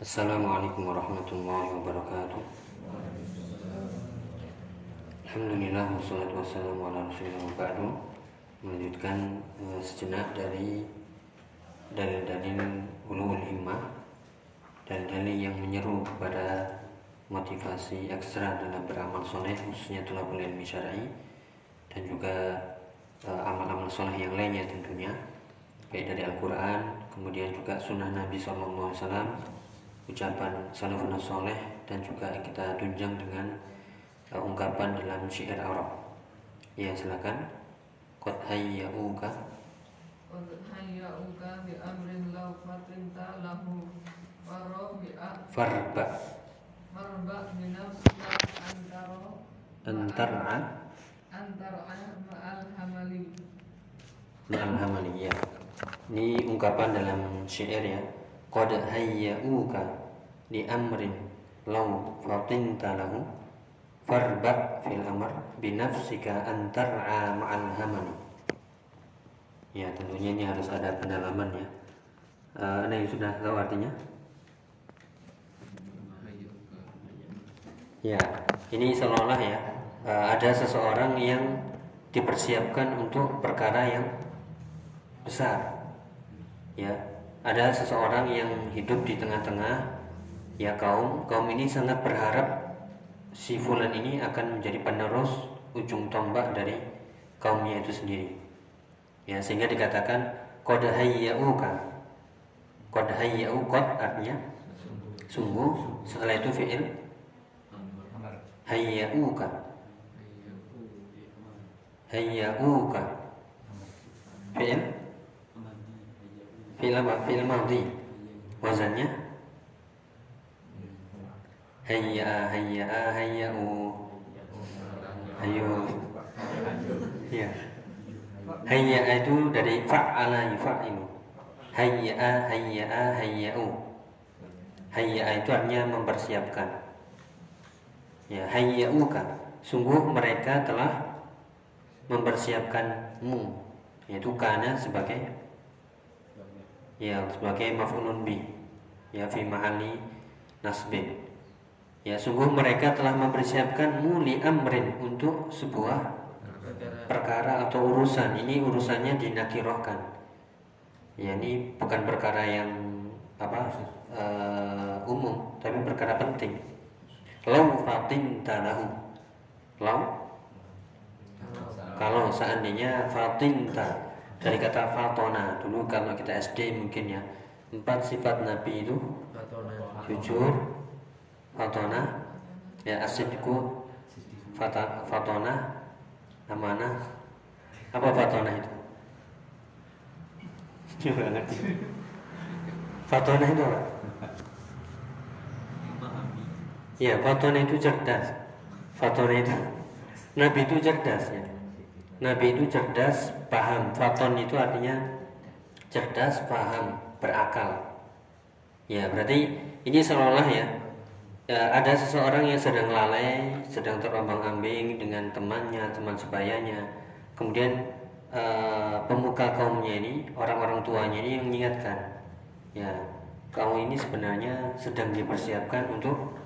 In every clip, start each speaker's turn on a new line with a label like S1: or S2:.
S1: Assalamualaikum warahmatullahi wabarakatuh. Alhamdulillah wassalatu wassalamu ala Melanjutkan uh, sejenak dari dalil-dalil ulul himmah dan dalil yang menyeru kepada motivasi ekstra dalam beramal soleh khususnya telah ilmi syar'i dan juga uh, amal-amal soleh yang lainnya tentunya baik dari Al-Quran kemudian juga sunnah Nabi SAW ucapan salafun soleh dan juga kita tunjang dengan uh, ungkapan dalam syair Arab. Ya silakan. Qad hayyauka
S2: Qad hayyauka bi amrin law fatinta lahu farabi'a
S1: farba
S2: antara
S1: antara
S2: antara ma'al hamali
S1: ma'al hamali ya. Ini ungkapan dalam syair ya. Qad hayyauka di amrin law fatinta lahu farba fil amr binafsika antar'a ma'al hamani ya tentunya ini harus ada pendalaman ya. Uh, ada yang sudah tahu artinya? Ya ini seolah-olah ya uh, ada seseorang yang dipersiapkan untuk perkara yang besar. Ya ada seseorang yang hidup di tengah-tengah ya kaum kaum ini sangat berharap si fulan ini akan menjadi penerus ujung tombak dari kaumnya itu sendiri. Ya sehingga dikatakan qad hayyauka. Qad hayyau qad artinya sungguh. Setelah itu fi'il hayyauka. Hayyauka. Fi'il fi'il apa? Fi'il madhi wazannya? Hayya hayya hayyau ayo ya hayya itu dari fa'ala yufa'ilu hayya hayya hayyau hayya itu artinya mempersiapkan. Ya hayyauka sungguh mereka telah mempersiapkanmu yaitu kana sebagai ya sebagai maf'ulun bi ya fi ma'ali nasbin Ya sungguh mereka telah mempersiapkan muli amrin untuk sebuah perkara atau urusan. Ini urusannya dinakirohkan. Ya ini bukan perkara yang apa uh, umum, tapi perkara penting. Lau fatin talahu. Lau kalau seandainya fatinta dari kata fatona dulu kalau kita SD mungkin ya. Empat sifat Nabi itu. Jujur fatona. Ya asidku fata, fatona. Amanah. Apa fatona itu? Coba ngerti. Fatona itu apa? Ya fatona itu cerdas. Fatona itu nabi itu cerdas ya nabi itu cerdas paham. Faton itu artinya cerdas paham berakal. Ya berarti ini seolah-olah ya ya, ada seseorang yang sedang lalai, sedang terombang ambing dengan temannya, teman sebayanya. Kemudian uh, pemuka kaumnya ini, orang-orang tuanya ini yang mengingatkan, ya kamu ini sebenarnya sedang dipersiapkan untuk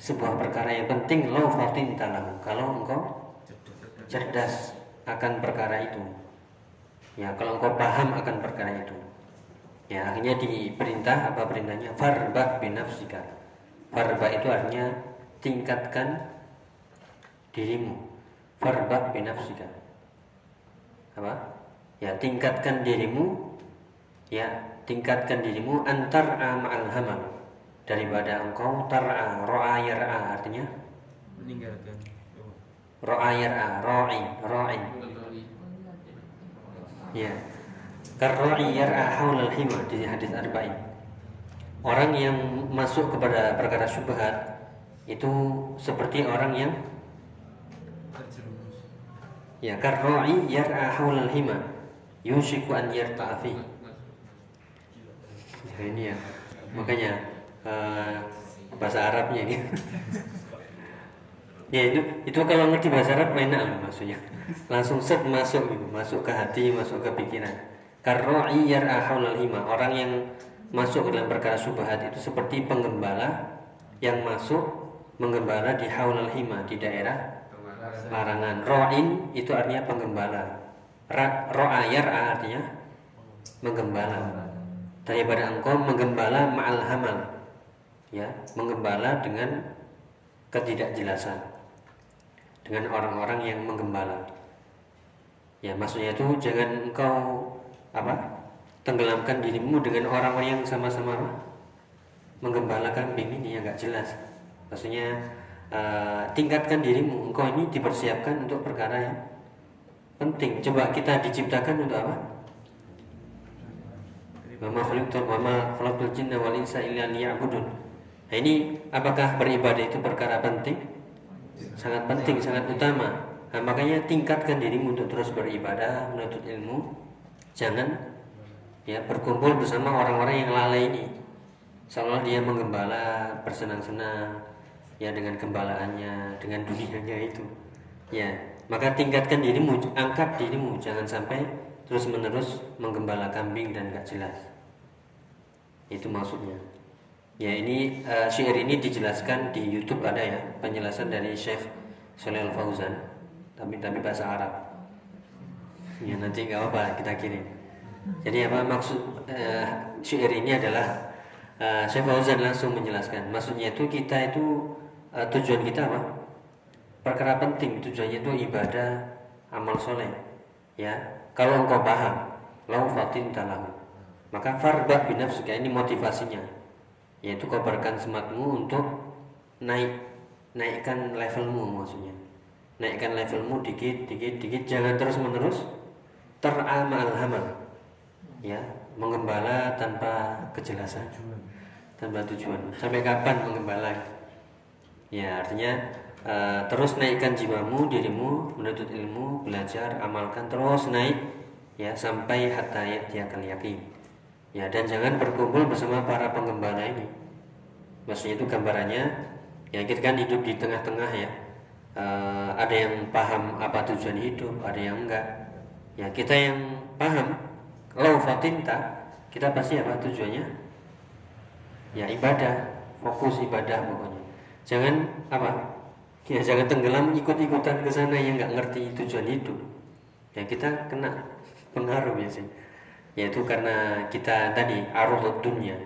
S1: sebuah perkara yang penting lo fatin kalau engkau cerdas akan perkara itu. Ya kalau engkau paham akan perkara itu. Ya akhirnya diperintah apa perintahnya? Farbah binafsika. Farba itu artinya tingkatkan dirimu. Farba binafsika. Apa? Ya, tingkatkan dirimu. Ya, tingkatkan dirimu. Antar ma'al hamal. Daripada engkau tar'a ro'a yar'a artinya? Meninggalkan ro'a yar'a ro'i ro'i ya karro'i yar'a haulal hima di hadis arba'in Orang yang masuk kepada perkara syubhat itu seperti orang yang ya karra'i yar'a haulal hima yushiku an yarta'a fi. Ya ini ya. Makanya uh, bahasa Arabnya ini. ya itu itu kalau ngerti bahasa Arab enak maksudnya. Langsung set masuk gitu, masuk ke hati, masuk ke pikiran. Karra'i yar'a haulal hima, orang yang masuk dalam perkara subhat itu seperti penggembala yang masuk menggembala di haulal hima di daerah larangan. Ro'in itu artinya penggembala. Ro'a yar'a artinya menggembala. Daripada engkau menggembala ma'al hamal. Ya, menggembala dengan ketidakjelasan. Dengan orang-orang yang menggembala. Ya, maksudnya itu jangan engkau apa? tenggelamkan dirimu dengan orang-orang yang sama-sama menggembala kambing ini yang nggak jelas. Maksudnya uh, tingkatkan dirimu. Engkau ini dipersiapkan untuk perkara yang penting. Coba kita diciptakan untuk apa? Mama khalaqtul mama khalaqtul jinna wal insa illa. Nah, ini apakah beribadah itu perkara penting? Sangat penting, sangat utama. Nah, makanya tingkatkan dirimu untuk terus beribadah, menuntut ilmu. Jangan ya berkumpul bersama orang-orang yang lalai ini. Seolah dia menggembala, bersenang-senang ya dengan gembalaannya, dengan dunianya itu. Ya, maka tingkatkan dirimu, angkat dirimu, jangan sampai terus-menerus menggembala kambing dan gak jelas. Itu maksudnya. Ya ini uh, syair ini dijelaskan di YouTube ada ya penjelasan dari Syekh Soleh Al Fauzan, tapi tapi bahasa Arab. Ya nanti nggak apa kita kirim. Jadi apa maksud uh, syair ini adalah uh, Syekh Fauzan langsung menjelaskan. Maksudnya itu kita itu uh, tujuan kita apa? Perkara penting tujuannya itu ibadah, amal soleh. Ya, kalau engkau paham, lau fatin talahu maka farba binafsika ini motivasinya yaitu kobarkan sematmu untuk naik naikkan levelmu maksudnya. Naikkan levelmu dikit dikit dikit jangan terus menerus teramal hamal ya mengembala tanpa kejelasan tanpa tujuan. Sampai kapan mengembala? Ya artinya uh, terus naikkan jiwamu dirimu menuntut ilmu belajar amalkan terus naik ya sampai hatta dia akan yakin Ya dan jangan berkumpul bersama para penggembala ini. Maksudnya itu gambarannya ya kita kan hidup di tengah-tengah ya. Uh, ada yang paham apa tujuan hidup, ada yang enggak. Ya kita yang paham kalau fatinta kita pasti apa tujuannya? Ya ibadah, fokus ibadah pokoknya. Jangan apa? Ya jangan tenggelam ikut-ikutan ke sana yang nggak ngerti tujuan hidup. Ya kita kena pengaruh biasanya yaitu karena kita tadi arudud dunia.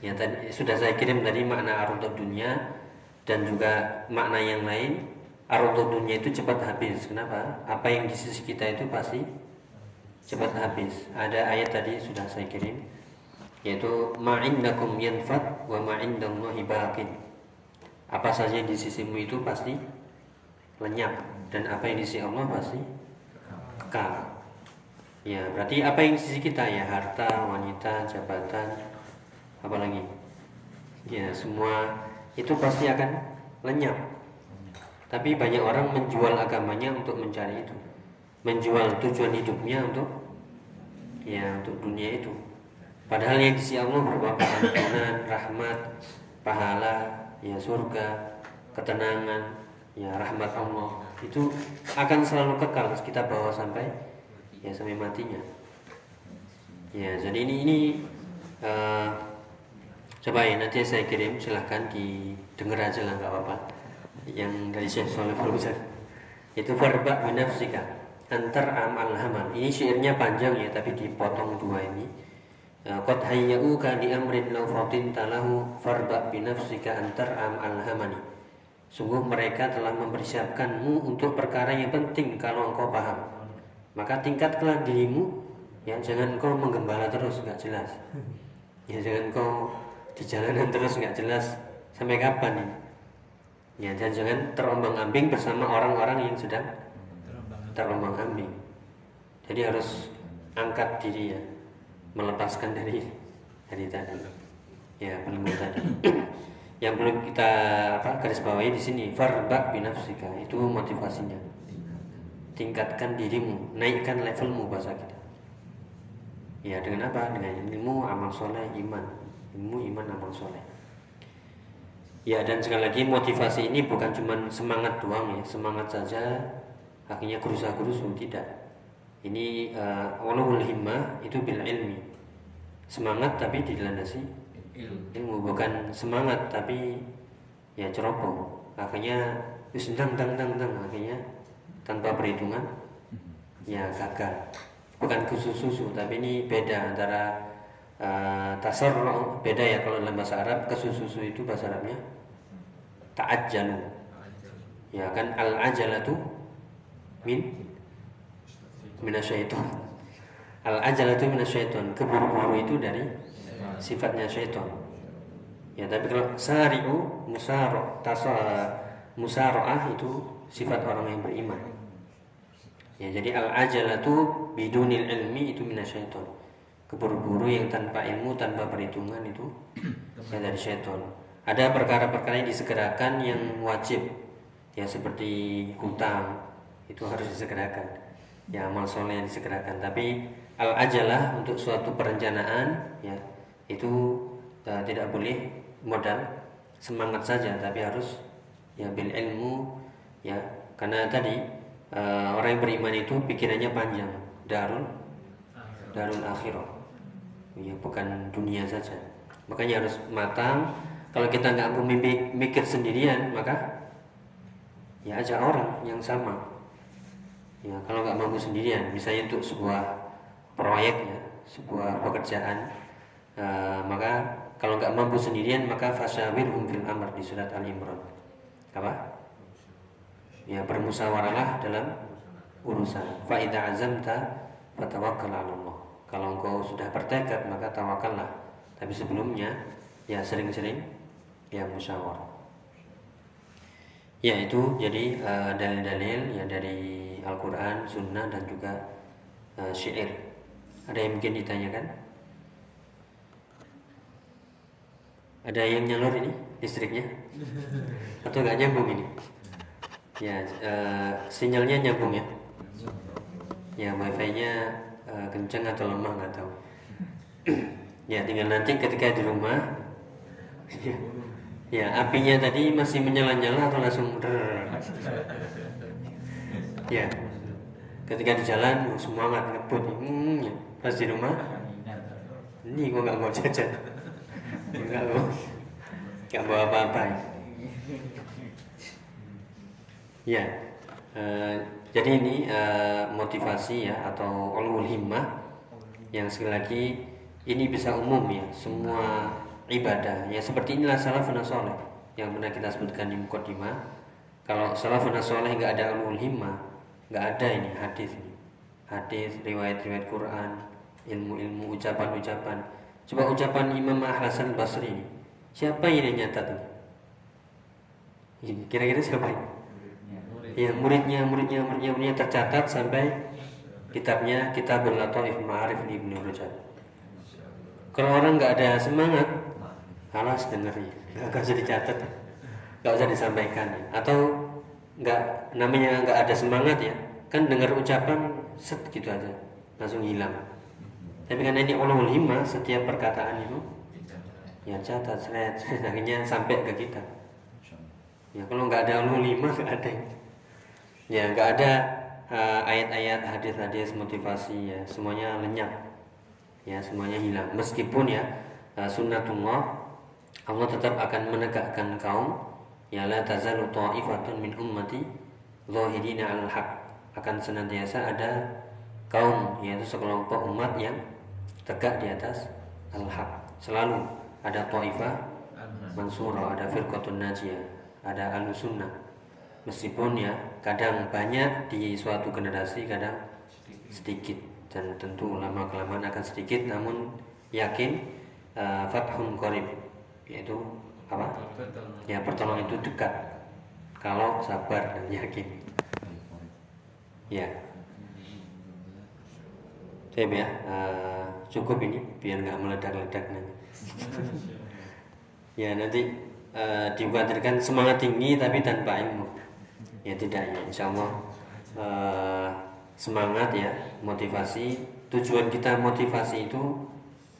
S1: Ya tadi sudah saya kirim tadi makna arudud dunia dan juga makna yang lain. Arudud dunia itu cepat habis. Kenapa? Apa yang di sisi kita itu pasti cepat habis. Ada ayat tadi sudah saya kirim yaitu ma'indakum yanfat wa ma'indallahi baqin. Apa saja di sisimu itu pasti lenyap dan apa yang di sisi Allah pasti kekal Ya, berarti apa yang sisi kita ya harta, wanita, jabatan, apalagi ya semua itu pasti akan lenyap. Tapi banyak orang menjual agamanya untuk mencari itu, menjual tujuan hidupnya untuk ya untuk dunia itu. Padahal yang sisi Allah berupa pengampunan, rahmat, pahala, ya surga, ketenangan, ya rahmat Allah itu akan selalu kekal kita bawa sampai ya sampai matinya. Ya jadi ini ini uh, coba ya nanti saya kirim silahkan didengar aja lah nggak apa-apa. Yang dari Syekh Soleh Fauzan itu farba binafsika antar amal hamal. Ini syairnya panjang ya tapi dipotong dua ini. Eh, Qad hayyauka di amrin law talahu farba binafsika antar amal hamani Sungguh mereka telah mempersiapkanmu untuk perkara yang penting kalau engkau paham maka tingkatlah dirimu ya jangan kau menggembala terus nggak jelas. Ya jangan kau di jalanan terus nggak jelas. Sampai kapan ini? Ya dan jangan terombang ambing bersama orang-orang yang sedang terombang ambing jadi harus angkat diri ya. Melepaskan dari dari tadi. Ya belum tadi. Yang perlu kita apa garis bawahi di sini farbak binafsika. Itu motivasinya tingkatkan dirimu, naikkan levelmu bahasa kita. Ya dengan apa? Dengan ilmu, amal soleh, iman. Ilmu, iman, amal soleh. Ya dan sekali lagi motivasi ini bukan cuma semangat doang ya, semangat saja akhirnya kerusak kerusu tidak. Ini uh, himmah itu bil ilmi. semangat tapi dilandasi ilmu bukan semangat tapi ya ceroboh akhirnya dang dang dang dang akhirnya tanpa perhitungan. Ya gagal. Bukan khusus susu tapi ini beda antara uh, tasar beda ya kalau dalam bahasa Arab. Kesusu itu bahasa Arabnya ta'ajjalu. Ya kan al ajalatu min minasyaiton. Al ajalatu minasyaiton. Keburu-buru itu dari sifatnya syaitan ya tapi kalau sari'u musaro musaro'ah itu sifat orang yang beriman ya jadi al ajalatu bidunil ilmi itu minasyaiton. Keburu-buru yang tanpa ilmu tanpa perhitungan itu ya dari syaitan ada perkara-perkara yang disegerakan yang wajib. Ya seperti hutang itu harus disegerakan. Ya amal soleh yang disegerakan. Tapi al ajalah untuk suatu perencanaan ya itu uh, tidak boleh modal semangat saja. Tapi harus ya bil ilmu ya. Karena tadi uh, orang yang beriman itu pikirannya panjang. Darul? Darul akhirah. Ya bukan dunia saja. Makanya harus matang. Kalau kita nggak mau mikir sendirian maka ya aja orang yang sama. Ya kalau nggak mampu sendirian misalnya untuk sebuah proyek ya sebuah pekerjaan uh, maka kalau nggak mampu sendirian maka fasyawirhum fil amr di surat Al Imran. Apa? Ya bermusyawarahlah dalam urusan. Fa idza azamta fatawakkal Allah. Kalau engkau sudah bertekad maka tawakallah. Tapi sebelumnya ya sering-sering ya musyawarah. Ya itu jadi uh, dalil-dalil ya dari Al-Qur'an, Sunnah dan juga uh, syair. Ada yang mungkin ditanyakan? Ada yang nyalur ini listriknya? Atau nggak nyambung ini? Ya, uh, sinyalnya nyambung ya? Ya, wifi-nya uh, kencang atau lemah nggak tahu. ya, tinggal nanti ketika di rumah, ya, ya apinya tadi masih menyala-nyala atau langsung. Ya, ketika di jalan oh, semangat ngebut, hmm, ya. pas di rumah, ini gua nggak mau jajan enggak loh enggak bawa apa-apa ya uh, jadi ini uh, motivasi ya atau ulul himmah yang sekali lagi ini bisa umum ya semua ibadah ya seperti inilah salafun soleh yang pernah kita sebutkan di mukadimah kalau salafun soleh nggak ada ulul himmah nggak ada ini hadis ini hadis riwayat-riwayat Quran ilmu-ilmu ucapan-ucapan Coba ucapan Imam Hasan Basri ini. Siapa yang nyatat ini? Kira-kira siapa ini? Ya muridnya, muridnya, muridnya, muridnya tercatat sampai kitabnya kita Lataif Ma'arif di Ibnu Rajab. Kalau orang nggak ada semangat, alas dengerin, nggak usah dicatat, nggak usah disampaikan, atau nggak namanya nggak ada semangat ya, kan dengar ucapan set gitu aja, langsung hilang. Tapi karena ini ulul himmah setiap perkataan itu ya catat seret akhirnya sampai ke kita. Ya kalau nggak ada ulul himmah nggak ada. Ya nggak ada uh, ayat-ayat hadis-hadis motivasi ya semuanya lenyap. Ya semuanya hilang. Meskipun ya uh, sunnatullah Allah tetap akan menegakkan kaum ya la tazalu ta'ifatun min ummati zahirina 'alal haq akan senantiasa ada kaum yaitu sekelompok umat yang tegak di atas al-haq. Selalu ada ta'ifah mansura, ada firqatun najiyah, ada al-sunnah. Meskipun ya kadang banyak di suatu generasi, kadang sedikit dan tentu lama kelamaan akan sedikit namun yakin uh, fathun qarib yaitu apa? Ya pertolongan itu dekat kalau sabar dan yakin. Ya. Saya ya, uh, cukup ini biar nggak meledak-ledak nanti. ya nanti uh, dikhawatirkan semangat tinggi tapi tanpa ilmu. Ya tidak ya, insya Allah uh, semangat ya, motivasi. Tujuan kita motivasi itu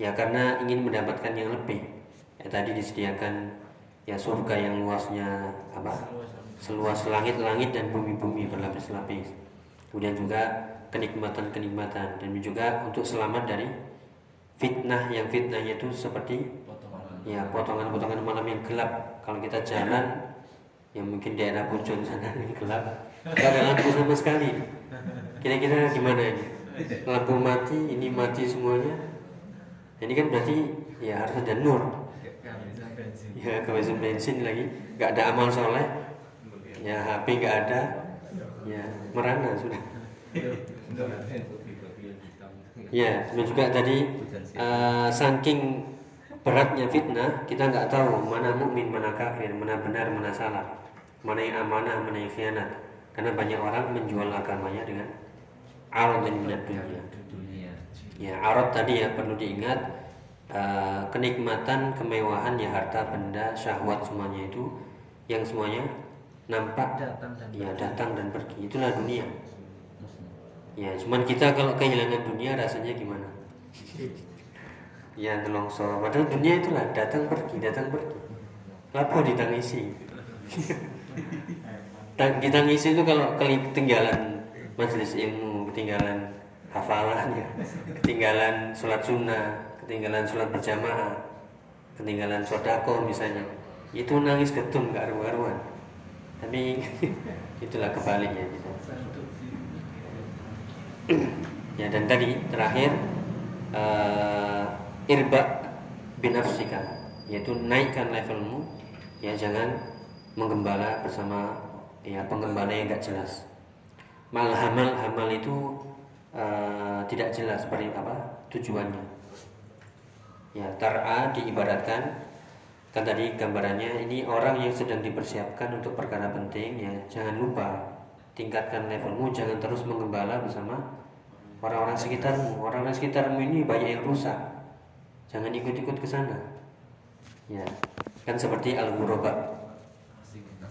S1: ya karena ingin mendapatkan yang lebih. Ya tadi disediakan ya surga yang luasnya apa? Seluas langit-langit dan bumi-bumi berlapis-lapis. Kemudian juga kenikmatan-kenikmatan dan juga untuk selamat dari fitnah yang fitnahnya itu seperti ya potongan-potongan malam yang gelap kalau kita jalan yang mungkin daerah Pujon sana yang gelap. Nggak ada lampu sama sekali. Kira-kira gimana ini? Lampu mati ini mati semuanya. Ini kan berarti ya harus ada nur. Ya kehabisan bensin lagi. Nggak ada amal soleh. Ya HP nggak ada. Ya merana sudah. Ya dan juga tadi uh, saking beratnya fitnah kita nggak tahu mana mukmin mana kafir mana benar mana salah mana yang amanah mana yang khianat. Karena banyak orang menjual agamanya dengan arad dan minat dunia. Ya arad tadi ya perlu diingat uh, kenikmatan kemewahan ya harta benda syahwat semuanya itu yang semuanya nampak datang dan ya datang dan pergi. Itulah dunia. Ya cuman kita kalau kehilangan dunia rasanya gimana? Ya nelongso padahal dunia itulah datang pergi datang pergi. Lapo ditangisi ditangisi itu kalau ketinggalan majelis ilmu ketinggalan hafalan ya. Ketinggalan sholat sunnah ketinggalan sholat berjamaah ketinggalan sodako misalnya. Itu nangis getun gak ruan-ruan tapi itulah kebaliknya gitu. ya dan tadi terakhir uh, irba binafsika yaitu naikkan levelmu. Ya jangan menggembala bersama ya penggembala yang gak jelas mal hamal hamal itu uh, tidak jelas seperti apa tujuannya ya tar'a diibaratkan kan tadi gambarannya ini orang yang sedang dipersiapkan untuk perkara penting ya jangan lupa tingkatkan levelmu jangan terus menggembala bersama orang-orang sekitarmu orang-orang sekitarmu ini banyak yang rusak Jangan ikut-ikut ke sana. Ya, kan seperti al-ghuraba.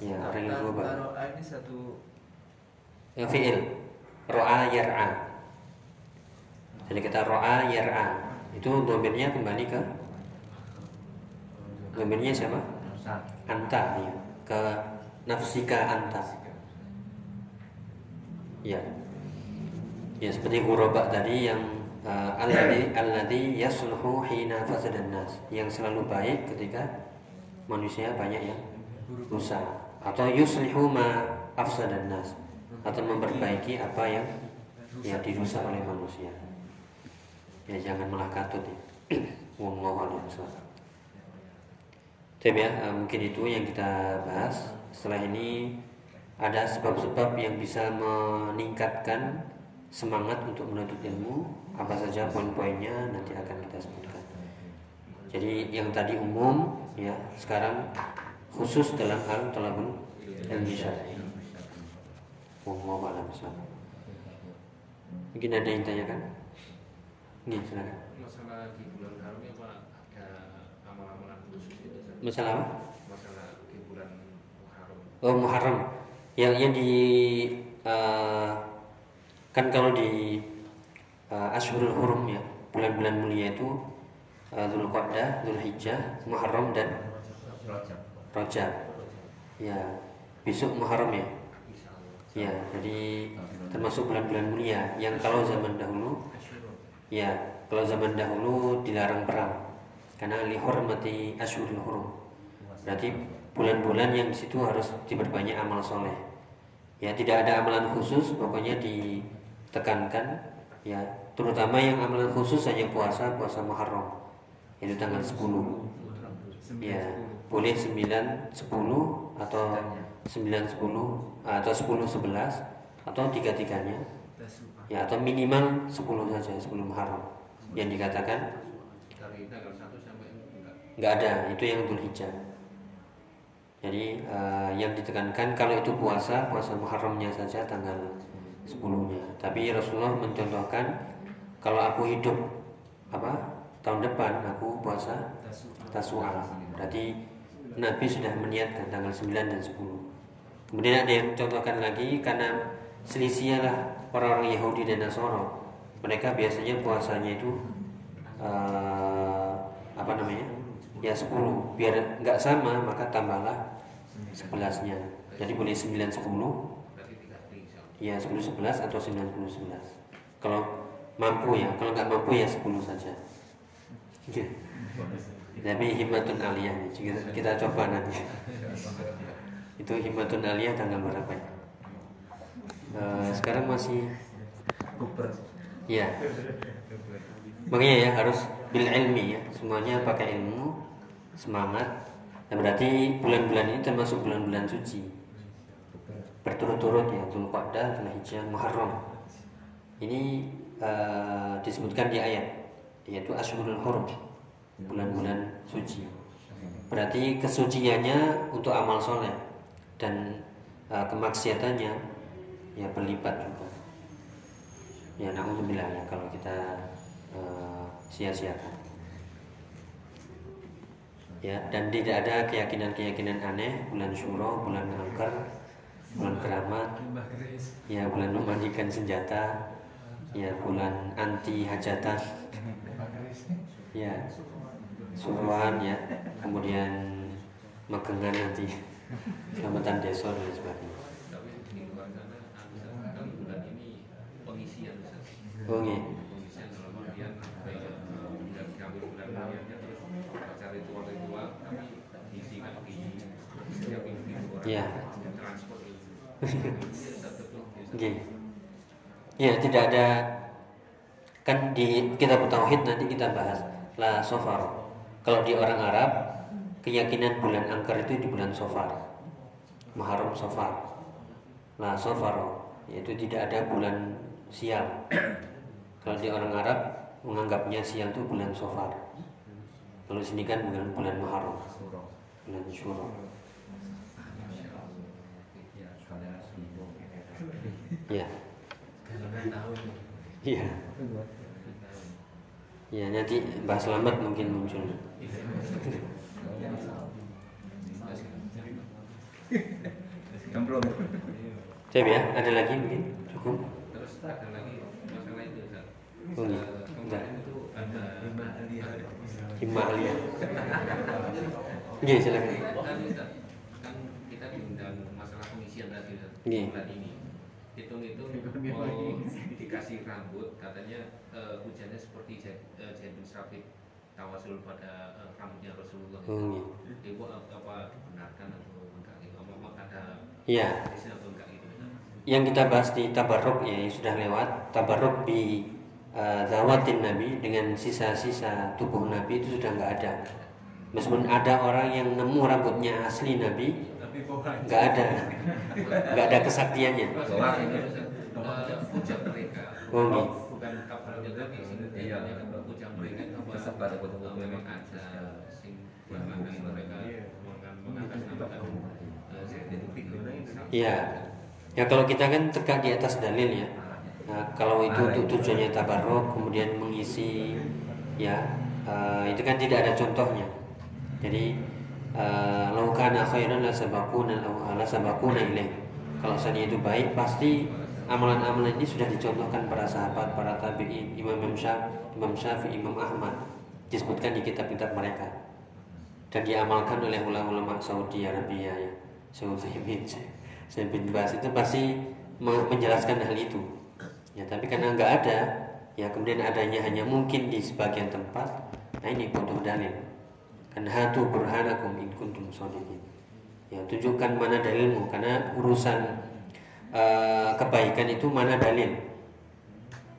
S1: Ya, orang yang ghuraba. ini satu yang fi'il. Ro'a yar'a. Jadi kita ro'a yar'a. Itu domennya kembali ke domennya siapa? Anta ya. Ke nafsika anta. Ya. Ya seperti ghuraba tadi yang uh, alladhi alladhi yasluhu hina fasadan nas yang selalu baik ketika manusia banyak yang rusak atau yuslihu ma afsadan nas. Atau memperbaiki apa yang yang dirusak oleh manusia. Ya jangan malah katut ya. Wallahu a'lam Tapi ya, uh, mungkin itu yang kita bahas. Setelah ini ada sebab-sebab yang bisa meningkatkan semangat untuk menuntut ilmu. Apa saja poin-poinnya nanti akan kita sebutkan. Jadi yang tadi umum ya sekarang khusus dalam hal talabul ilmi syar'i. Wallahu a'lam Mungkin ada yang tanyakan? Ini silakan. Masalah di bulan haram ya Pak ada amalan-amalan khusus itu. Masalah apa? Masalah di bulan Muharram. Oh Muharram. Yang yang di uh, kan kalau di uh, Ashurul Hurum ya bulan-bulan mulia itu uh, Dzulqa'dah, Dzulhijjah, Muharram dan Rajab. Ya, besok Muharram ya. Ya, jadi termasuk bulan-bulan mulia yang kalau zaman dahulu ya, kalau zaman dahulu dilarang perang karena lihormati Ashurul Hurum. Berarti bulan-bulan yang di situ harus diperbanyak amal soleh. Ya, tidak ada amalan khusus, pokoknya ditekankan ya terutama yang amalan khusus hanya puasa puasa Muharram itu tanggal 10 ya boleh 9 10 atau 9 10 atau 10 11 atau tiga-tiganya ya atau minimal 10 saja 10 Muharram yang dikatakan nggak ada itu yang Dzulhijjah jadi uh, yang ditekankan kalau itu puasa puasa Muharramnya saja tanggal sepuluhnya. Tapi Rasulullah mencontohkan kalau aku hidup apa tahun depan aku puasa tasua. Berarti Nabi sudah meniatkan tanggal 9 dan 10. Kemudian ada yang contohkan lagi karena selisihlah orang-orang Yahudi dan Nasoro. Mereka biasanya puasanya itu uh, apa namanya? Ya 10. Biar nggak sama maka tambahlah 11-nya. Jadi boleh 9 10 ya 10 11 atau 9 10 11 kalau mampu ya kalau nggak mampu ya 10 saja Ya. Tapi himmatun aliyah kita, kita coba nanti. Itu himmatun aliyah tanggal berapa ya? Uh, sekarang masih Ya. Makanya ya harus bil ilmi ya. Semuanya pakai ilmu, semangat. Nah, berarti bulan-bulan ini termasuk bulan-bulan suci. Berturut-turut ya, Dzulqa'dah, Dzulhijjah, Muharram. Ini uh, disebutkan di ayat yaitu Ashurul Hurum, bulan-bulan suci. Berarti kesuciannya untuk amal soleh dan uh, kemaksiatannya ya berlipat juga. Ya, namun ya kalau kita uh, sia-siakan ya dan tidak ada keyakinan-keyakinan aneh bulan syuro bulan angker bulan keramat ya bulan memandikan senjata ya bulan anti hajatan ya suruhan ya kemudian megengan nanti selamatan desa dan sebagainya oh iya Ya. Oke. Ya, tidak ada kan di kita tauhid nanti kita bahas la sofar. Kalau di orang Arab keyakinan bulan angker itu di bulan sofar. Muharram sofar. La sofar yaitu tidak ada bulan sial. Kalau di orang Arab menganggapnya sial itu bulan sofar. Kalau sini kan bulan bulan Muharram. Bulan Syuro. Iya. Iya. Ya nanti Mbak Selamat mungkin muncul. Siap ya, ada lagi mungkin cukup. Terus ada lagi masalah itu Oh, iya. Kemarin itu ada himma aliyah. Iya, silakan. Kan kita diundang masalah pengisian tadi bulan ini hitung-hitung mau dikasih rambut katanya uh, hujannya seperti uh, Zaid bin Sabit tawasul pada uh, rambutnya Rasulullah. Hmm. itu apa dibenarkan atau enggak itu apa ada ya. atau enggak itu yang kita bahas di tabarruk ya yang sudah lewat tabarruk di uh, zawatin Nabi dengan sisa-sisa tubuh Nabi itu sudah nggak ada. Meskipun ada orang yang nemu rambutnya asli Nabi nggak ada? nggak ada kesaktiannya oh bukan iya. pada memang ada mereka Iya. Ya kalau kita kan tegak di atas dalil ya. Nah, kalau itu untuk tujuannya tabarruk kemudian mengisi ya uh, itu kan tidak ada contohnya. Jadi Eh, lau kana khairan la sabaquna la sabaquna ilaih. Kalau saja itu baik pasti amalan-amalan ini sudah dicontohkan para sahabat, para tabi'in, Imam Syafi'i, Imam Syafi'i, Imam Ahmad disebutkan di kitab-kitab mereka dan diamalkan oleh ulama-ulama Saudi Arabia ya. Saudi bin saya bin Bas itu pasti menjelaskan hal itu. Ya, tapi karena nggak ada, ya kemudian adanya hanya mungkin di sebagian tempat. Nah ini butuh dalil. Kan hatu burhanakum in kuntum shodiqin. Ya, tunjukkan mana dalilmu karena urusan uh, kebaikan itu mana dalil.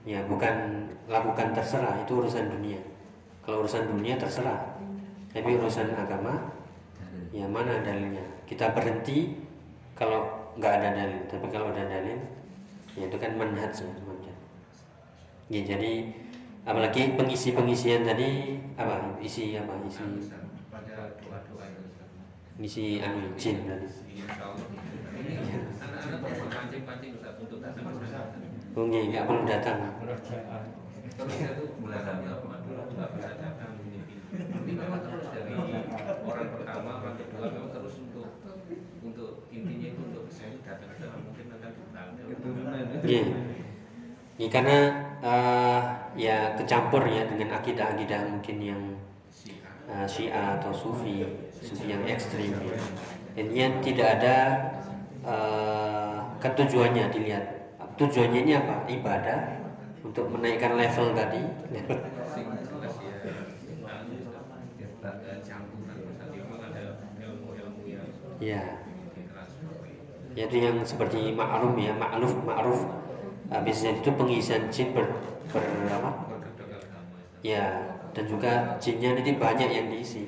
S1: Ya, bukan lakukan terserah, itu urusan dunia. Kalau urusan dunia terserah. Tapi urusan agama ya mana dalilnya? Kita berhenti kalau nggak ada dalil. Tapi kalau ada dalil, ya itu kan manhaj ya, Ya, jadi apalagi pengisi-pengisian tadi apa isi apa isi ngisi anu jin tadi. Oh nggih, enggak perlu datang. orang pertama, orang kedua memang terus untuk untuk intinya itu untuk saya datang mungkin akan Iya. Ini karena uh, ya kecampur ya dengan akidah-akidah mungkin yang uh, Syiah atau Sufi sufi yang ekstrim ya. intinya tidak ada uh, ketujuannya dilihat. Tujuannya ini apa? Ibadah untuk menaikkan level tadi. Ya yaitu yang seperti ma'ruf ya ma'ruf ma'ruf. Uh, itu pengisian jin ber, ber apa? ya dan juga jinnya nanti banyak yang diisi.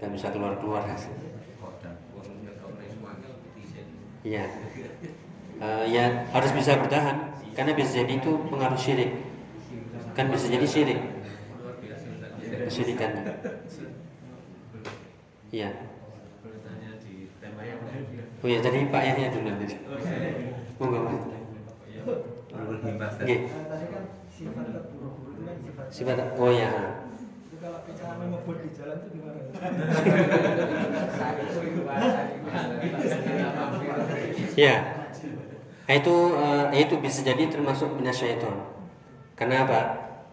S1: Nggak bisa keluar keluar hasilnya. Iya. Uh, ya harus bisa bertahan karena bisa jadi itu pengaruh syirik. Kan bisa jadi syirik. Kesyirikannya. Iya. Oh ya tadi Pak Yahya dulu nanti. Monggo Pak. Oke. Sifat oh ya.
S3: Kalau ngebut di jalan itu gimana?
S1: Ya. Nah, itu uh, itu bisa jadi termasuk minasyaiton. Karena apa?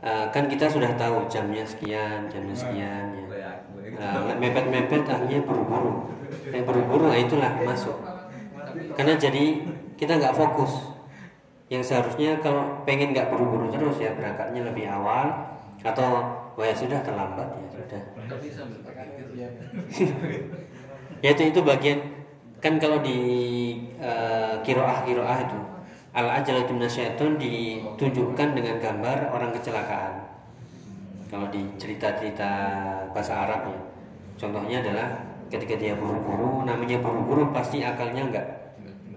S1: Uh, kan kita sudah tahu jamnya sekian, jamnya sekian ya. Uh, mepet-mepet akhirnya buru-buru. Yang buru-buru nah itulah masuk. Karena jadi kita nggak fokus. Yang seharusnya kalau pengen nggak buru-buru terus ya berangkatnya lebih awal atau wah ya sudah terlambat ya sudah. ya itu itu bagian kan kalau di uh, kiroah kiroah itu al ajalatu minasyaiton ditunjukkan dengan gambar orang kecelakaan. Kalau di cerita-cerita bahasa Arab ya contohnya adalah ketika dia buru-buru namanya buru-buru pasti akalnya nggak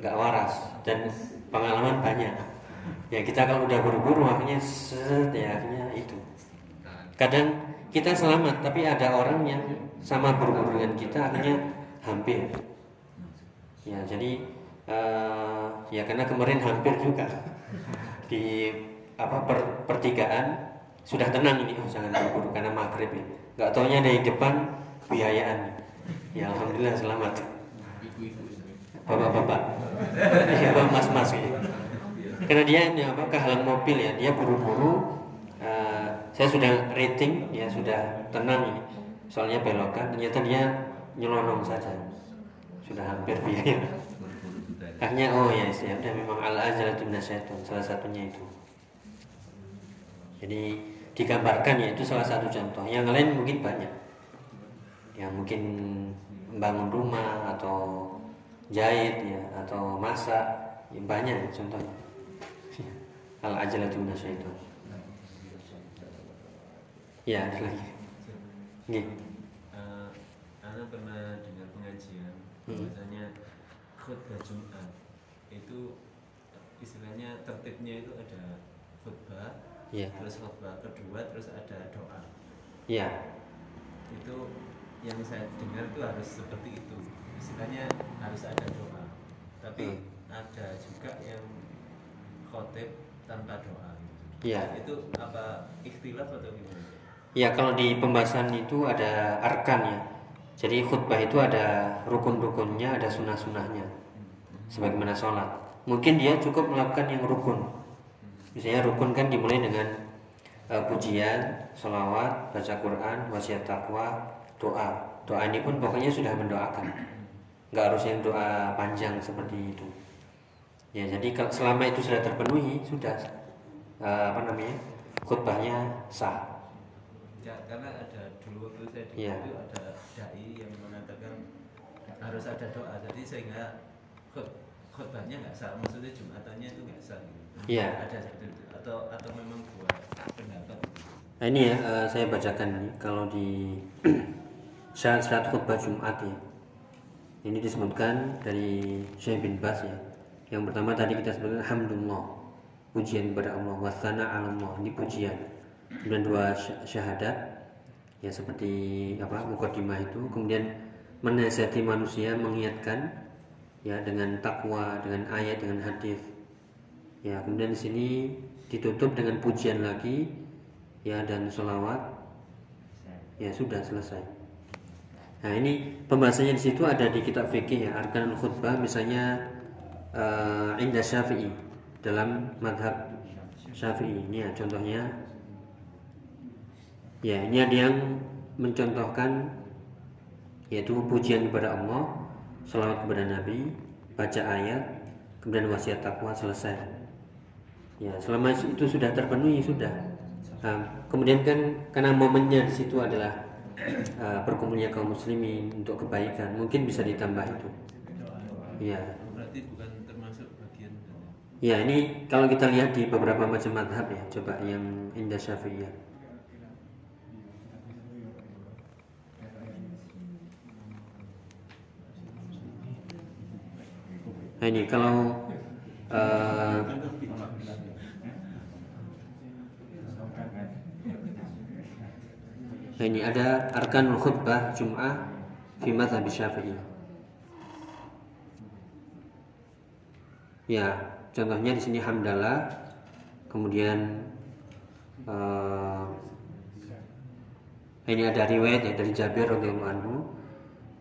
S1: nggak waras dan pengalaman banyak. Ya kita kalau udah buru-buru akhirnya set ya akhirnya itu kadang kita selamat tapi ada orang yang sama buru-buru dengan kita akhirnya hampir. Ya jadi uh, ya karena kemarin hampir juga di apa per, pertigaan sudah tenang ini oh jangan buru-buru karena maghrib ya nggak taunya dari depan biayaan. Ya alhamdulillah selamat. Bapak-bapak. Ya mas-mas ya karena dia ini apa kehalang mobil ya dia buru-buru uh, saya sudah rating ya sudah tenang ini. Soalnya belokan ternyata dia nyelonong saja. Sudah hampir biaya. Akhirnya oh ya ya udah memang al ajalatu minasyaiton salah satunya itu. Jadi digambarkan ya itu salah satu contoh. Yang lain mungkin banyak. Yang mungkin membangun rumah atau jahit ya atau masak. Ya, banyak contohnya. Al ajalatu minasyaiton ya ada lagi Nggih.
S4: Uh, Ana pernah dengar pengajian
S1: Hmm.
S4: bahwasanya khutbah Jumat itu istilahnya tertibnya itu ada khutbah,
S1: Iya.
S4: terus khutbah kedua, terus ada doa.
S1: Iya.
S4: Itu yang saya dengar itu harus seperti itu. Istilahnya harus ada doa. Tapi
S1: Hmm.
S4: ada juga yang khotib tanpa doa.
S1: Iya.
S4: Itu apa ikhtilaf atau gimana?
S1: Ya kalau di pembahasan itu ada arkan ya. Jadi khutbah itu ada rukun-rukunnya, ada sunnah-sunnahnya. Sebagaimana sholat. Mungkin dia cukup melakukan yang rukun. Misalnya rukun kan dimulai dengan eh, pujian, sholawat, baca Quran, wasiat takwa, doa. Doa ini pun pokoknya sudah mendoakan. Nggak harus yang doa panjang seperti itu. Ya jadi selama itu sudah terpenuhi sudah eh, apa namanya khutbahnya sah.
S4: Ya, karena ada dulu waktu saya di
S1: Iya.
S4: itu ada dai yang mengatakan harus ada doa, jadi sehingga khutbahnya nggak sah, maksudnya jumatannya itu nggak sah. Gitu.
S1: Iya.
S4: Ada seperti itu atau atau memang buat pendapat.
S1: Nah ini ya eh, saya bacakan kalau di syarat-syarat khutbah Jumat ya. Ini disebutkan dari Syekh bin Bas ya. Yang pertama tadi kita sebutkan alhamdulillah pujian kepada Allah wasana Allah ini pujian. Kemudian dua sy- syahadat ya seperti apa mukadimah itu. Kemudian menasihati manusia mengingatkan ya dengan takwa dengan ayat dengan hadis. Ya kemudian di sini ditutup dengan pujian lagi ya dan sholawat. Ya sudah selesai. Nah ini pembahasannya di situ ada di kitab fikih ya arkan khutbah misalnya eh, indah syafi'i dalam madhab syafi'i. Ini ya contohnya ya ini ada yang mencontohkan yaitu pujian kepada Allah salawat kepada Nabi baca ayat kemudian wasiat takwa selesai. Ya selama itu sudah terpenuhi sudah. Nah, kemudian kan karena momennya di situ adalah eh, berkumpulnya kaum muslimin untuk kebaikan mungkin bisa ditambah itu. Ya.
S4: Berarti bukan termasuk bagian
S1: ya ini kalau kita lihat di beberapa macam madhab ya coba yang indah syafi'iyah Nah ini kalau eh, Nah ini ada arkanul khutbah Jum'ah fi madhab Syafi'i. Ya, contohnya di sini hamdalah, kemudian eh, ini ada riwayat ya dari Jabir radhiyallahu anhu.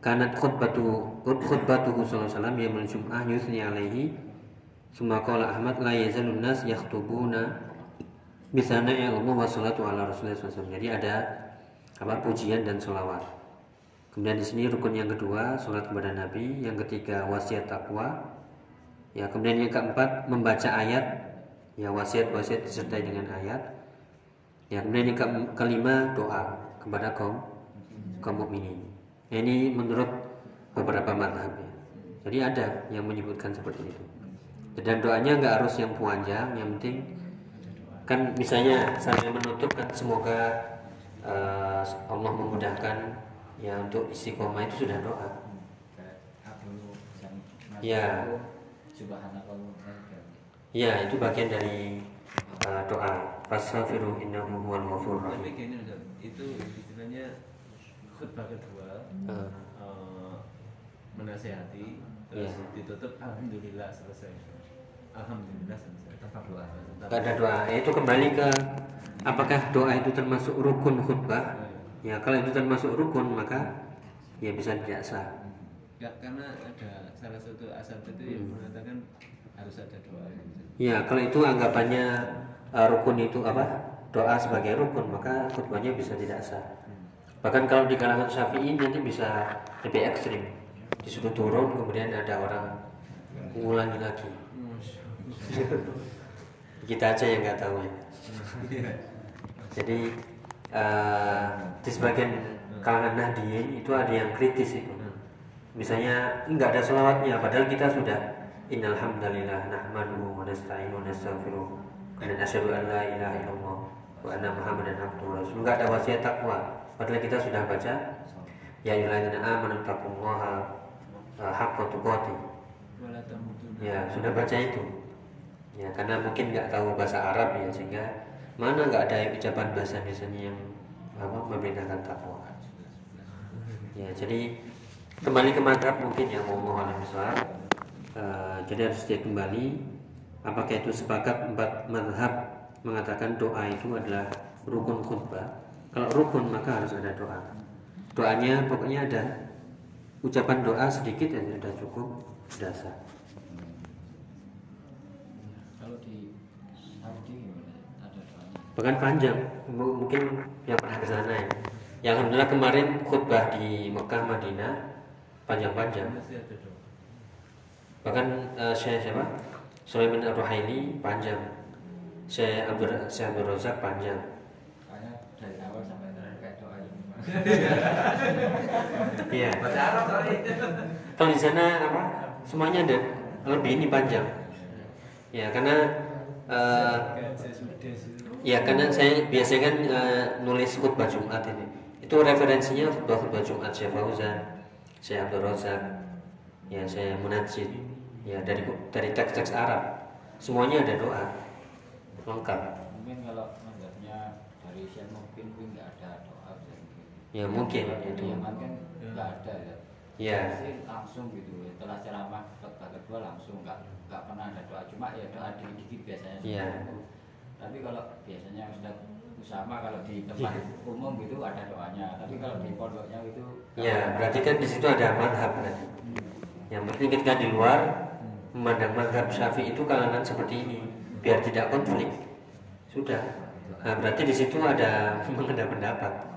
S1: Kanat khutbatu khutbatuhu sallallahu alaihi wasallam yaumul jum'ah yusni alaihi. Summa qala Ahmad la yazalun nas yakhtubuna bisana ilmu wa salatu ala Rasulullah SAW. Jadi ada apa pujian dan sholawat. Kemudian di sini rukun yang kedua sholat kepada Nabi, yang ketiga wasiat takwa, ya kemudian yang keempat membaca ayat, ya wasiat wasiat disertai dengan ayat, ya kemudian yang ke- kelima doa kepada kaum kaum mukminin. Ini menurut beberapa madhab ya. Jadi ada yang menyebutkan seperti itu. Dan doanya nggak harus yang panjang, yang penting kan misalnya sambil menutup kan semoga eh, Allah memudahkan ya untuk istiqomah itu sudah doa. Ya. Ya, itu bagian dari eh, doa. Fastaghfiru innahu huwal ghafurur rahim.
S4: itu istilahnya khutbah kedua
S1: eh,
S4: menasehati terus
S1: Iya.
S4: ditutup alhamdulillah selesai alhamdulillah selesai tanpa doa
S1: nggak ada doa. Ya, itu kembali ke apakah doa itu termasuk rukun khutbah? Ya, kalau itu termasuk rukun maka ya bisa tidak sah.
S4: Ya, karena ada salah satu asal itu yang mengatakan harus ada doa gitu.
S1: Ya, kalau itu anggapannya uh, rukun itu apa? Doa sebagai rukun, maka khutbahnya bisa tidak sah. Bahkan kalau di kalangan Syafi'i nanti bisa lebih ekstrim. Disuruh turun, kemudian ada orang mengulangi lagi. Kita aja yang nggak tahu ya. Jadi uh, di sebagian kalangan Nahdien itu ada yang kritis itu. Misalnya nggak ada selawatnya, padahal kita sudah Innal hamdalillah nahmaduhu wa nasta'inu wa nastaghfiruh wa nasyhadu an la ilaha illallah wa anna muhammadan abduhu wa rasuluh. Enggak ada wasiat takwa. Padahal kita sudah baca ya ayyuhalladzina amanu taqullaha haqqa tuqatih.
S4: Wala tamutunna
S1: Ya, sudah baca itu. Ya, karena mungkin nggak tahu bahasa Arab ya sehingga mana nggak ada ucapan bahasa biasanya yang apa memerintahkan takwa. Ya, jadi kembali ke madhab mungkin yang mau mohon besar. Eh, jadi harus dicek kembali apakah itu sepakat empat madhab mengatakan doa itu adalah rukun khutbah. Kalau rukun maka harus ada doa. Doanya pokoknya ada ucapan doa sedikit ya sudah cukup sudah sah.
S5: Kalau di Saudi? Ada doanya.
S1: Bahkan panjang, M- mungkin yang pernah ke sana ya. Yang alhamdulillah kemarin khutbah di Mekah Madinah panjang-panjang. Bahkan eh, Syekh siapa? Sulaiman Ar-Ruhaili panjang. Syekh Abdul Syekh Abdul Razak panjang.
S5: Dari awal sampai terakhir kayak doa ya.
S1: Iya.
S4: Baca Arab soalnya.
S1: Kalau di sana apa? Semuanya ada lebih ini panjang. Ya karena eh,
S3: saya sih.
S1: ya karena saya biasanya kan eh, nulis khutbah Jumat ini. Itu referensinya khutbah khutbah Jumat Syekh Fauzan, Syekh Abdul Razak, ya saya Munajjid, ya dari dari teks-teks Arab. Semuanya ada doa lengkap.
S5: Mungkin kalau mazhabnya dari Syekh Mungkin pun nggak ada doa bisa mungkin.
S1: Ya mungkin itu.
S5: Yaman kan nggak ada ya.
S1: Ya.
S5: Pasti langsung gitu. Setelah ceramah khutbah kedua langsung nggak nggak pernah ada doa. Cuma ya doa dikit-dikit biasanya.
S1: Iya.
S5: Tapi kalau biasanya Ustaz Usama kalau di tempat umum gitu ada doanya. Tapi kalau di pondoknya itu
S1: Ya, berarti kan di situ ada madhab berarti. Yang penting ketika di luar memandang madhab syafi'i itu kalangan seperti ini, biar tidak konflik. Sudah. Nah, berarti di situ ada mengenai pendapat.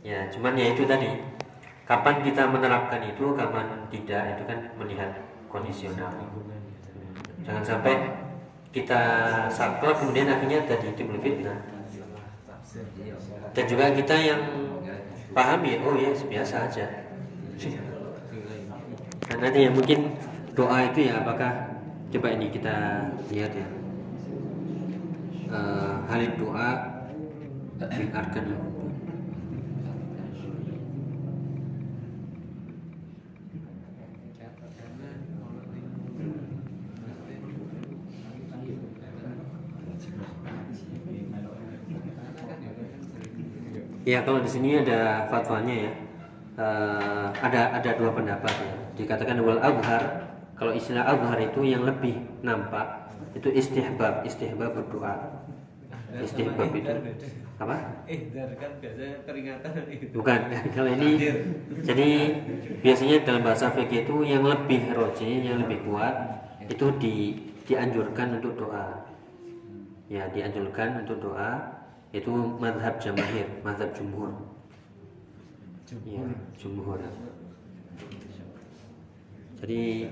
S1: Ya, cuman ya itu tadi. Kapan kita menerapkan itu, kapan tidak itu kan melihat kondisional. Jangan sampai kita saklek kemudian akhirnya tadi timbul fitnah. Dan juga kita yang pahami oh ya biasa aja nah, nanti ya mungkin doa itu ya apakah coba ini kita lihat ya uh, halid doa min arkan Ya kalau di sini ada fatwanya ya. Eh, ada ada dua pendapat ya. Dikatakan wal azhar kalau istilah azhar itu yang lebih nampak itu istihbab, istihbab berdoa. Istihbab itu apa?
S4: Eh, dar kan biasanya peringatan itu.
S1: Bukan. Kalau ini jadi biasanya dalam bahasa fikih itu yang lebih roji, yang lebih kuat itu di dianjurkan untuk doa. Ya, dianjurkan untuk doa itu madhab jamahir, madhab jumhur. Ya, jumhur. Jadi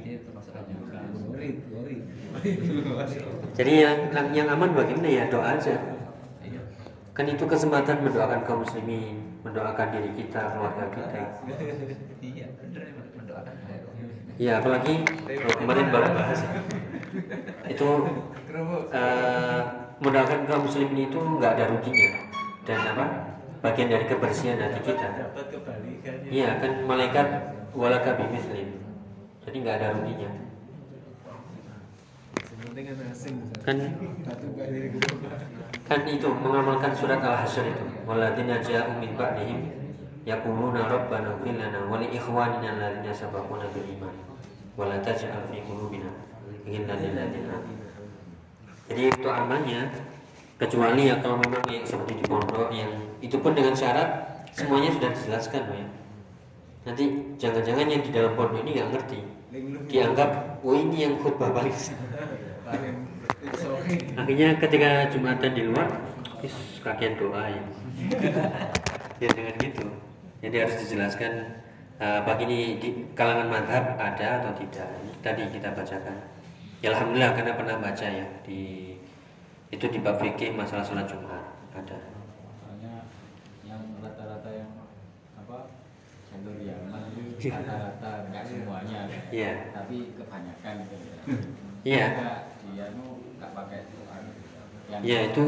S1: jadi yang yang, yang aman bagaimana ya doa aja. Kan itu kesempatan mendoakan kaum muslimin, mendoakan diri kita, keluarga kita.
S4: Iya, mendoakan
S1: Ya apalagi kalau kemarin baru bahas ya. itu eh, mendoakan kaum muslimin itu nggak ada ruginya dan apa bagian dari kebersihan hati kita. Iya kan malaikat walaka bimislim. Jadi nggak ada ruginya.
S4: Kan.
S1: Kan kan itu mengamalkan surat al-hasyr itu waladina ja'u min ba'dihim yaquluna rabbana ighfir lana wa li ikhwanina alladziina sabaquna bil iman wa la taj'al fi qulubina ghillan lil ladzina amanu. Jadi itu amannya kecuali ya kalau memang yang seperti di pondok yang itu pun dengan syarat semuanya sudah dijelaskan ya. Nanti jangan-jangan yang di dalam pondok ini nggak ngerti. Dianggap oh ini yang khutbah paling akhirnya ketika jumatan di luar is kakian doa ya. Ya dengan gitu. Jadi harus dijelaskan uh, bagi ini di kalangan madhab ada atau tidak. Tadi kita bacakan ya alhamdulillah karena pernah baca ya di itu di bab fikih masalah sholat jumat ada
S5: Soalnya yang rata-rata yang apa jalur Yaman rata-rata nggak semuanya,
S1: Iya.
S5: tapi kebanyakan.
S1: Iya.
S5: Nggak, Dia nu nggak pakai anu,
S1: ya itu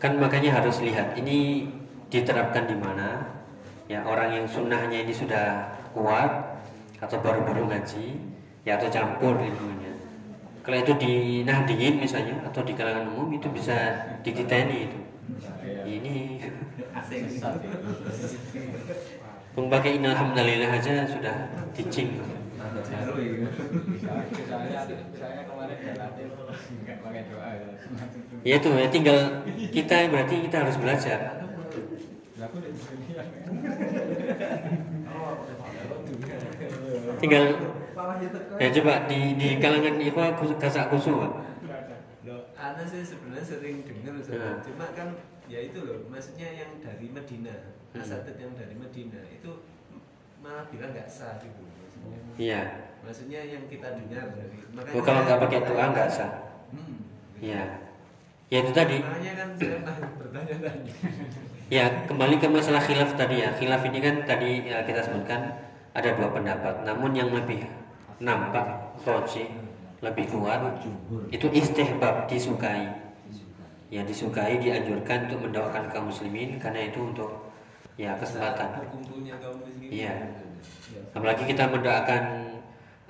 S1: kan makanya harus lihat ini diterapkan di mana ya orang yang sunnahnya ini sudah kuat atau baru-baru ngaji ya atau campur ilmunya kalau itu di nahdiyin misalnya atau di kalangan umum itu bisa dititeni itu ini
S4: asing.
S1: memakai innalhamdulillah aja sudah dicing
S4: Baru ya.
S1: Itu ya tinggal kita berarti kita harus belajar tinggal ya coba di di kalangan ikhwah kus- kasak kusu Pak.
S4: Loh, Ana sih sebenarnya sering dengar Ustaz.
S1: Ya.
S4: Cuma kan ya itu loh, maksudnya yang dari Medina,
S1: Hmm.
S4: asatid yang dari Medina itu malah bilang nggak sah gitu. Maksudnya,
S1: iya
S4: maksudnya yang kita dengar dari makanya
S1: Oh, kalau nggak pakai
S4: bertanya-
S1: nggak sah.
S4: Hmm.
S1: Iya. Ya itu tadi.
S4: Makanya kan saya pernah bertanya-tanya.
S1: Ya kembali ke masalah khilaf tadi ya. Khilaf ini kan tadi ya, kita sebutkan ada dua pendapat. Namun yang lebih nampak roji lebih kuat itu istihbab disukai. Ya disukai dianjurkan untuk mendoakan kaum muslimin karena itu untuk ya kesempatan.
S4: Berkumpulnya kaum muslimin. Ya.
S1: Apalagi kita mendoakan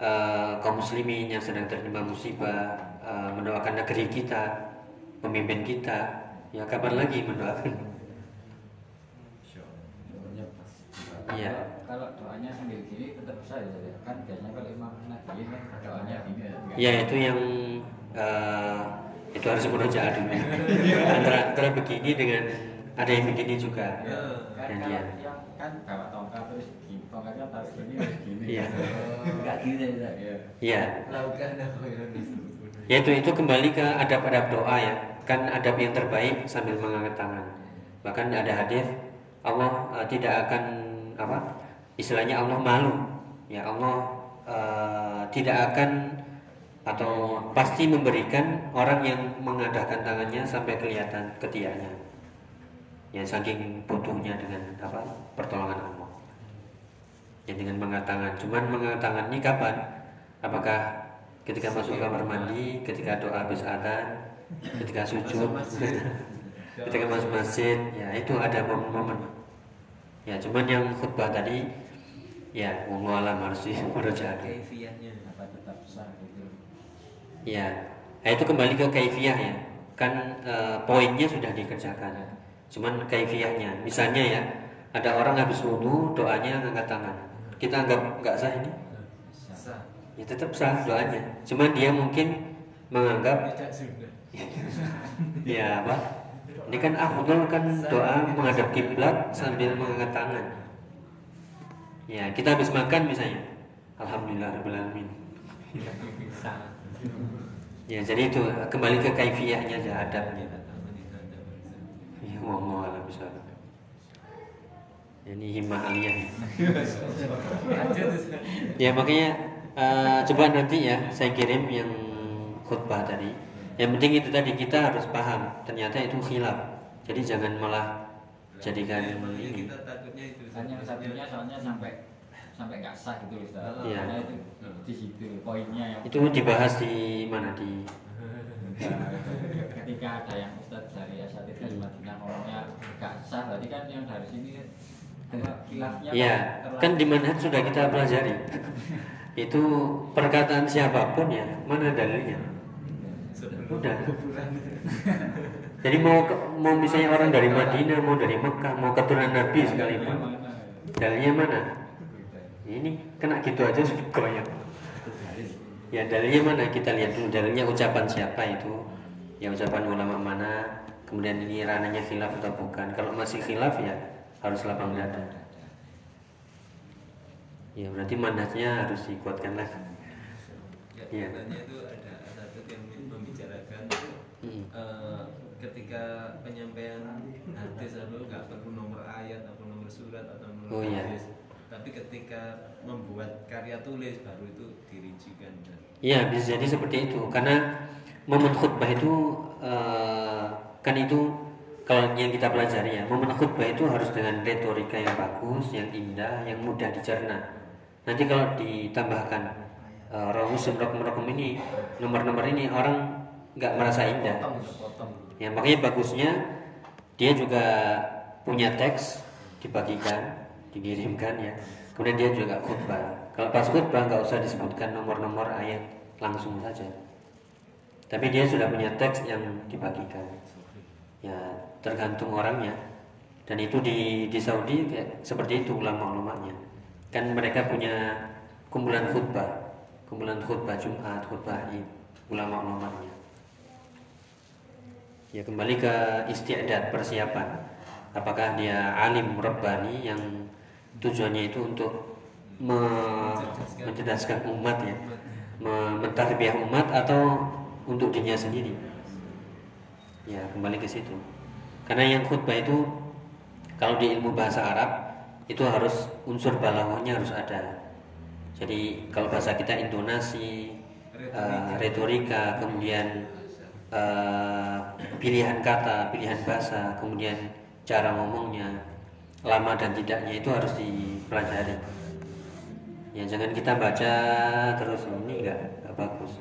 S1: eh, kaum muslimin yang sedang tertimpa musibah, eh, mendoakan negeri kita, pemimpin kita. Ya kapan lagi mendoakan? Iya.
S5: Kalau doanya sendiri gini tetap bisa ya ya? kan biasanya kalau imam kan doanya gini ya. nggak-
S1: Ya itu yang eh, itu harus murojaah dulu. antara antara begini dengan ada yang begini juga.
S4: Ya.
S5: kan kalau
S1: dia.
S5: yang kan bawa tongkat terus gini, tongkatnya taruh gini terus gini.
S1: Iya.
S5: Enggak gini ya. Iya.
S1: Ya,
S4: Lakukan apa yang
S1: ya itu itu kembali ke adab-adab doa ya. Kan adab yang terbaik sambil mengangkat tangan. Bahkan ada hadis Allah eh, tidak akan apa? Istilahnya Allah malu. Ya Allah eh, tidak akan atau pasti memberikan orang yang mengadakan tangannya sampai kelihatan ketiaknya. ya saking butuhnya dengan apa? Pertolongan Allah. Ya dengan mengangkat tangan cuman mengangkat tangan ini kapan? Apakah ketika masuk kamar mandi ketika doa habis adzan ketika sujud ketika masuk masjid ya itu ada momen-momen. Ya cuman yang khutbah tadi ya wallahu alam harus dipercaya
S4: Kaifiyahnya.
S5: apa tetap sah gitu.
S1: Ya nah, itu kembali ke kaifiyah ya. Kan eh, poinnya sudah dikerjakan. Cuman kaifiyahnya misalnya ya ada orang habis wudhu doanya angkat tangan. Kita anggap nggak sah ini?
S4: Sah.
S1: ya tetap sah doanya. Cuman dia mungkin menganggap ya apa? Ini kan afdol kan doa menghadap kiblat sambil mengangkat tangan ya kita habis makan misalnya. Alhamdulillah alamin.
S5: Sah
S1: ya jadi itu kembali ke kaifiyahnya aja adabnya
S4: bersama.
S1: ya mau alam ini himmah aliyah. Ya makanya eh, coba nanti ya saya kirim yang khutbah tadi. Yang penting itu tadi kita harus paham ternyata itu khilaf. Jadi jangan malah jadikan
S4: Emangnya
S1: ini.
S4: kita takutnya itu.
S5: kan yang satunya soalnya sampai sampai nggak sah gitu loh Ustaz.
S1: Iya.
S5: Karena itu di situ poinnya yang
S1: itu dibahas di mana di?
S5: Ketika ada yang Ustadz dari Asatidz di Madinah ngomongnya nggak sah berarti kan yang dari sini apa, khilafnya
S1: ya
S5: terlalu-
S1: kan di manhaj sudah kita pelajari. Itu perkataan siapa pun ya mana dalilnya?
S4: Sebelum
S1: Udah. jadi mau mau misalnya orang dari Madinah mau dari Mekah mau keturunan Nabi sekalipun. Dalilnya mana? Ini kena gitu aja sudah koyak ya dalilnya mana? Kita lihat dulu dalilnya ucapan siapa itu. Ya ucapan ulama mana? Kemudian ini ranahnya khilaf atau bukan? Kalau masih khilaf ya harus lapang dada. Ya berarti manhajnya harus dikuatkan lagi
S4: Ya,
S1: Iya.
S4: katanya itu ada satu yang membicarakan
S1: Mm.
S4: eh, ketika penyampaian hadis itu nggak perlu nomor ayat atau nomor surat atau nomor
S1: Oh, iya.
S4: hadis tapi ketika membuat karya tulis baru itu dirincikan
S1: Iya bisa jadi seperti itu karena momen khutbah itu eh, kan itu kalau yang kita pelajari ya momen khutbah itu harus dengan retorika yang bagus, yang indah, yang mudah dicerna. Nanti kalau ditambahkan uh, romus rokem rokem ini nomor-nomor ini orang nggak merasa indah. Ya makanya bagusnya dia juga punya teks dibagikan, dikirimkan ya. Kemudian dia juga khutbah. Kalau pas khutbah nggak usah disebutkan nomor-nomor ayat langsung saja. Tapi dia sudah punya teks yang dibagikan. Ya tergantung orangnya. Dan itu di di Saudi kayak seperti itu ulama-ulamanya. Kan mereka punya kumpulan khutbah, kumpulan khutbah Jumat, khutbah Id, ulama-ulamanya. Ya kembali ke istiadat persiapan. Apakah dia alim rabbani yang tujuannya itu untuk me- mencerdaskan umat ya, me- mentarbiyah umat atau untuk dirinya sendiri? Ya kembali ke situ. Karena yang khutbah itu kalau di ilmu bahasa Arab itu harus unsur balaghahnya harus ada. Jadi kalau bahasa kita intonasi, eh, retorika, kemudian eh, pilihan kata, pilihan bahasa, kemudian cara ngomongnya, lama dan tidaknya itu harus dipelajari. Ya jangan kita baca terus ini enggak, enggak bagus.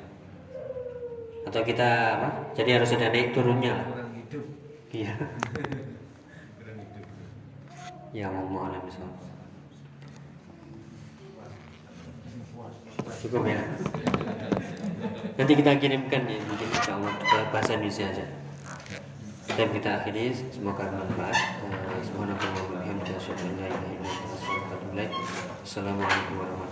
S1: Atau kita apa? Jadi harus ada naik turunnya Iya. Ya mau alam. Cukup ya. Nanti kita kirimkan ya mungkin insya Allah bahasa Indonesia aja. Dan kita akhiri semoga bermanfaat. Eh, Semoga Assalamualaikum warahmatullahi wabarakatuh.